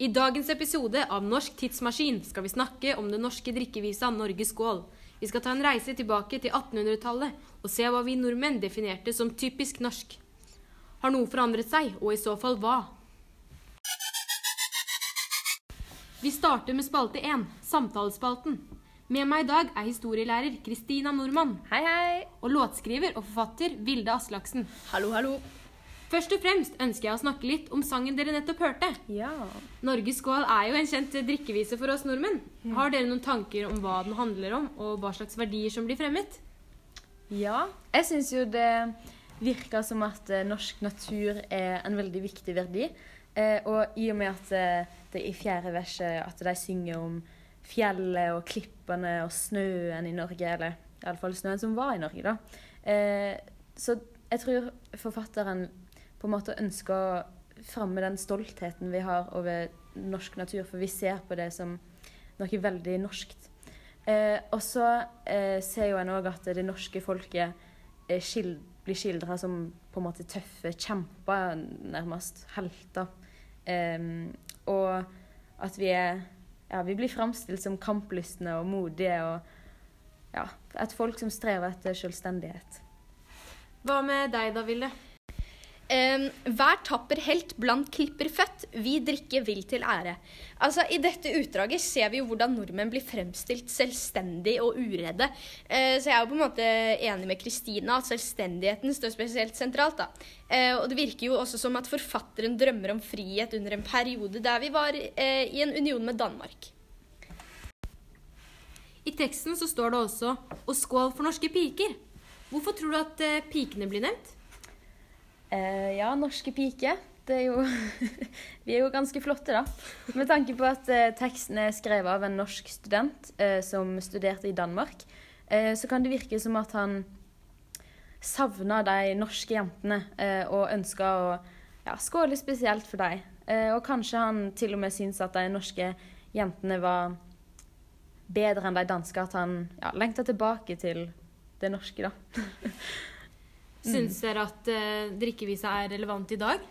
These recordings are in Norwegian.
I dagens episode av Norsk tidsmaskin skal vi snakke om den norske drikkevisa Norges skål. Vi skal ta en reise tilbake til 1800-tallet og se hva vi nordmenn definerte som typisk norsk. Har noe forandret seg, og i så fall hva? Vi starter med spalte 1, samtalespalten. Med meg i dag er historielærer Kristina Normann. Hei, hei. og låtskriver og forfatter Vilde Aslaksen. Hallo, hallo. Først og fremst ønsker jeg å snakke litt om sangen dere nettopp hørte. Ja. Norges skål er jo en kjent drikkevise for oss nordmenn. Har dere noen tanker om hva den handler om, og hva slags verdier som blir fremmet? Ja. Jeg syns jo det virker som at eh, norsk natur er en veldig viktig verdi. Eh, og i og med at det det i fjerde verset at de synger om fjellet og klippene og snøen i Norge, eller iallfall snøen som var i Norge, da. Eh, så jeg tror forfatteren på en måte ønsker å framme den stoltheten vi har over norsk natur, for vi ser på det som noe veldig norskt. Eh, og så eh, ser jo en òg at det norske folket eh, skil blir skildra som på en måte tøffe kjemper, nærmest helter. Eh, og at vi er Ja, vi blir framstilt som kamplystne og modige og ja, et folk som strever etter selvstendighet. Hva med deg da, Vilde? Um, hver tapper helt blant klipper født, vi drikke vil til ære. Altså, I dette utdraget ser vi jo hvordan nordmenn blir fremstilt selvstendig og uredde. Uh, så jeg er jo på en måte enig med Kristina at selvstendigheten står spesielt sentralt. da. Uh, og det virker jo også som at forfatteren drømmer om frihet under en periode der vi var uh, i en union med Danmark. I teksten så står det også 'Og skål for norske piker'. Hvorfor tror du at pikene blir nevnt? Eh, ja, norske piker. Det er jo Vi er jo ganske flotte, da. Med tanke på at uh, teksten er skrevet av en norsk student uh, som studerte i Danmark, så kan det virke som at han savna de norske jentene og ønska å ja, skåle spesielt for dem. Og kanskje han til og med syns at de norske jentene var bedre enn de danske, at han ja, lengta tilbake til det norske, da. Syns dere at uh, drikkevisa er relevant i dag?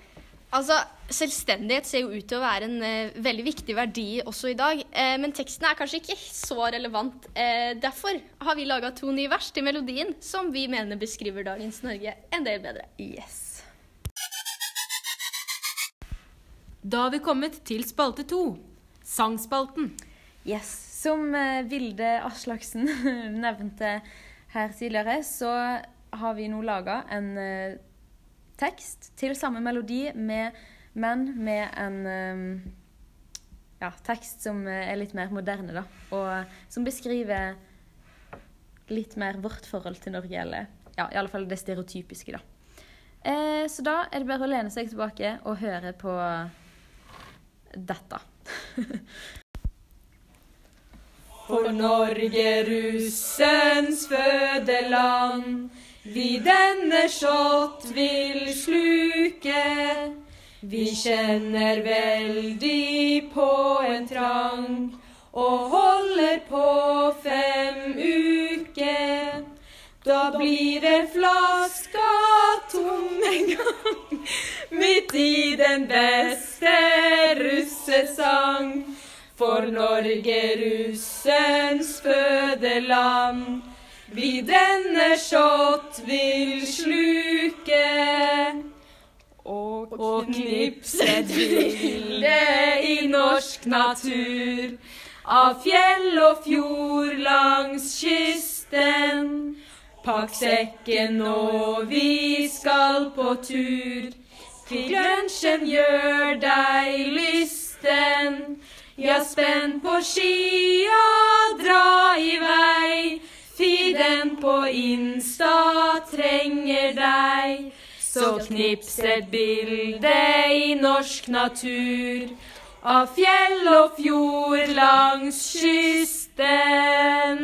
Altså, Selvstendighet ser jo ut til å være en uh, veldig viktig verdi også i dag. Uh, men teksten er kanskje ikke så relevant. Eh, derfor har vi laga to nye vers til melodien som vi mener beskriver dagens Norge en del bedre. Yes. Da har vi kommet til spalte to. Sangspalten. Yes. Som Vilde Aslaksen nevnte her tidligere, så har vi nå laga en eh, tekst til samme melodi, med, men med en eh, ja, tekst som eh, er litt mer moderne, da. Og som beskriver litt mer vårt forhold til Norge, eller ja, i alle fall det stereotypiske, da. Eh, så da er det bare å lene seg tilbake og høre på dette. For Norge russens fødeland, vi denne shot vil sluke. Vi kjenner veldig på en trang, og holder på fem uker. Da blir det flaska tom en gang, midt i den beste russesang. For Norge russens fødeland, vi denne shot vil sluke. Og, og knipse bilde i norsk natur. Av fjell og fjord langs kysten. Pakk sekken nå, vi skal på tur. Til lunsjen gjør deg lysten. Ja, spenn på skia, dra i vei. Fiden på Insta trenger deg. Så knips et bilde i norsk natur. Av fjell og fjord langs kysten.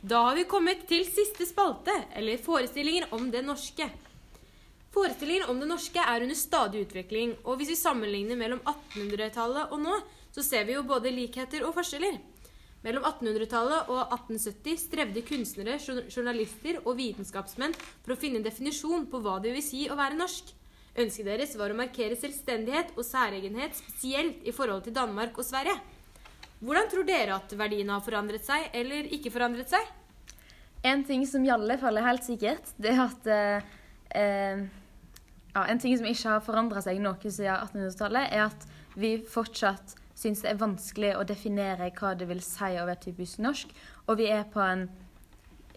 Da har vi kommet til siste spalte, eller forestillinger om det norske. Forestillingen om det norske er under stadig utvikling, og hvis vi sammenligner mellom 1800-tallet og nå, så ser vi jo både likheter og forskjeller. Mellom 1800-tallet og 1870 strevde kunstnere, journalister og vitenskapsmenn for å finne en definisjon på hva det vil si å være norsk. Ønsket deres var å markere selvstendighet og særegenhet, spesielt i forhold til Danmark og Sverige. Hvordan tror dere at verdiene har forandret seg, eller ikke forandret seg? En ting som i alle fall er helt sikkert, det er at eh, eh, ja, En ting som ikke har forandra seg noe siden 1800-tallet, er at vi fortsatt syns det er vanskelig å definere hva det vil si å være typisk norsk. Og vi er på en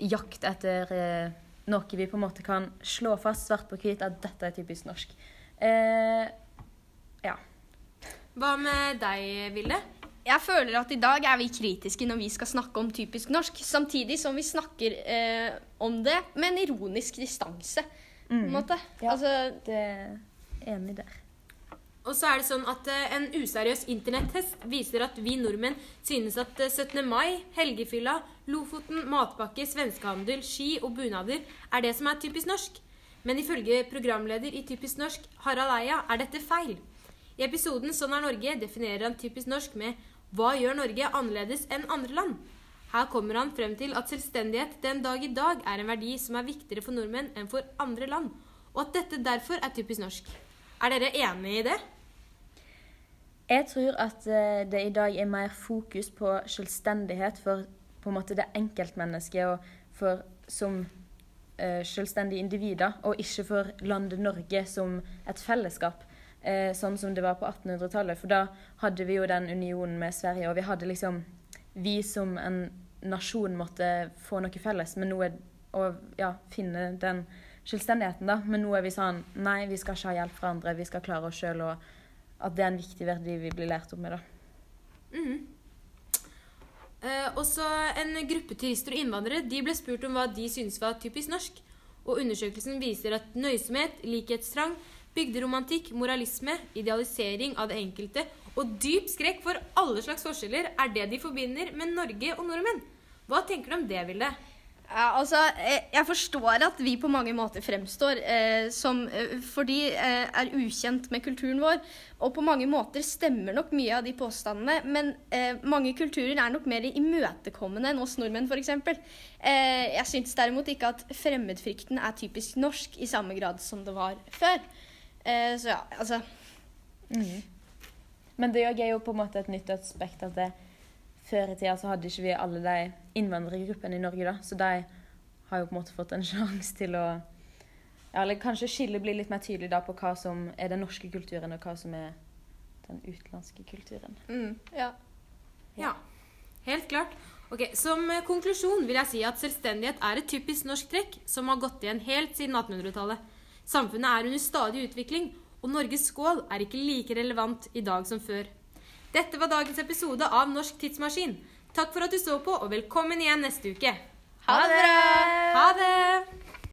jakt etter eh, noe vi på en måte kan slå fast svart på hvitt at dette er typisk norsk. Eh, ja. Hva med deg, Vilde? Jeg føler at i dag er vi kritiske når vi skal snakke om typisk norsk, samtidig som vi snakker eh, om det med en ironisk distanse. På en måte. Ja. Altså, Det er enig der. Og så er det sånn at eh, En useriøs internettest viser at vi nordmenn synes at eh, 17. mai, helgefylla, Lofoten, matpakke, svenskehandel, ski og bunader er det som er typisk norsk. Men ifølge programleder i Typisk norsk, Harald Eia, er dette feil. I episoden Sånn er Norge definerer han typisk norsk med Hva gjør Norge annerledes enn andre land? Her kommer han frem til at selvstendighet den dag i dag er en verdi som er viktigere for nordmenn enn for andre land, og at dette derfor er typisk norsk. Er dere enig i det? Jeg tror at eh, det i dag er mer fokus på selvstendighet for på en måte det enkeltmennesket og for som eh, selvstendige individer, og ikke for landet Norge som et fellesskap, eh, sånn som det var på 1800-tallet. For da hadde vi jo den unionen med Sverige, og vi hadde liksom Vi som en nasjon måtte få noe felles, men nå er å ja, finne den selvstendigheten, da. Men nå er vi sånn Nei, vi skal ikke ha hjelp fra andre, vi skal klare oss sjøl, og at det er en viktig verdi vi blir lært opp med, da. Mm. Eh, også en gruppe turister og innvandrere de ble spurt om hva de syntes var typisk norsk. Og undersøkelsen viser at nøysomhet, likhetstrang, bygderomantikk, moralisme, idealisering av det enkelte og dyp skrekk for alle slags forskjeller er det de forbinder med Norge og nordmenn. Hva tenker du om det, Vilde? Ja, altså, eh, jeg forstår at vi på mange måter fremstår eh, som For fordi eh, er ukjent med kulturen vår. Og på mange måter stemmer nok mye av de påstandene. Men eh, mange kulturer er nok mer imøtekommende enn oss nordmenn, f.eks. Eh, jeg syns derimot ikke at fremmedfrykten er typisk norsk i samme grad som det var før. Eh, så ja, altså Men det er jo på en måte et nytt aspekt at det, før i tida så hadde ikke vi alle de innvandrergruppene i Norge, da. Så de har jo på en måte fått en sjanse til å ja, Eller kanskje skillet blir litt mer tydelig da på hva som er den norske kulturen, og hva som er den utenlandske kulturen. mm, ja. Ja, helt klart. Ok, Som konklusjon vil jeg si at selvstendighet er et typisk norsk trekk som har gått igjen helt siden 1800-tallet. Samfunnet er under stadig utvikling, og Norges skål er ikke like relevant i dag som før. Dette var dagens episode av Norsk tidsmaskin. Takk for at du så på, og velkommen igjen neste uke. Ha det bra! Ha det!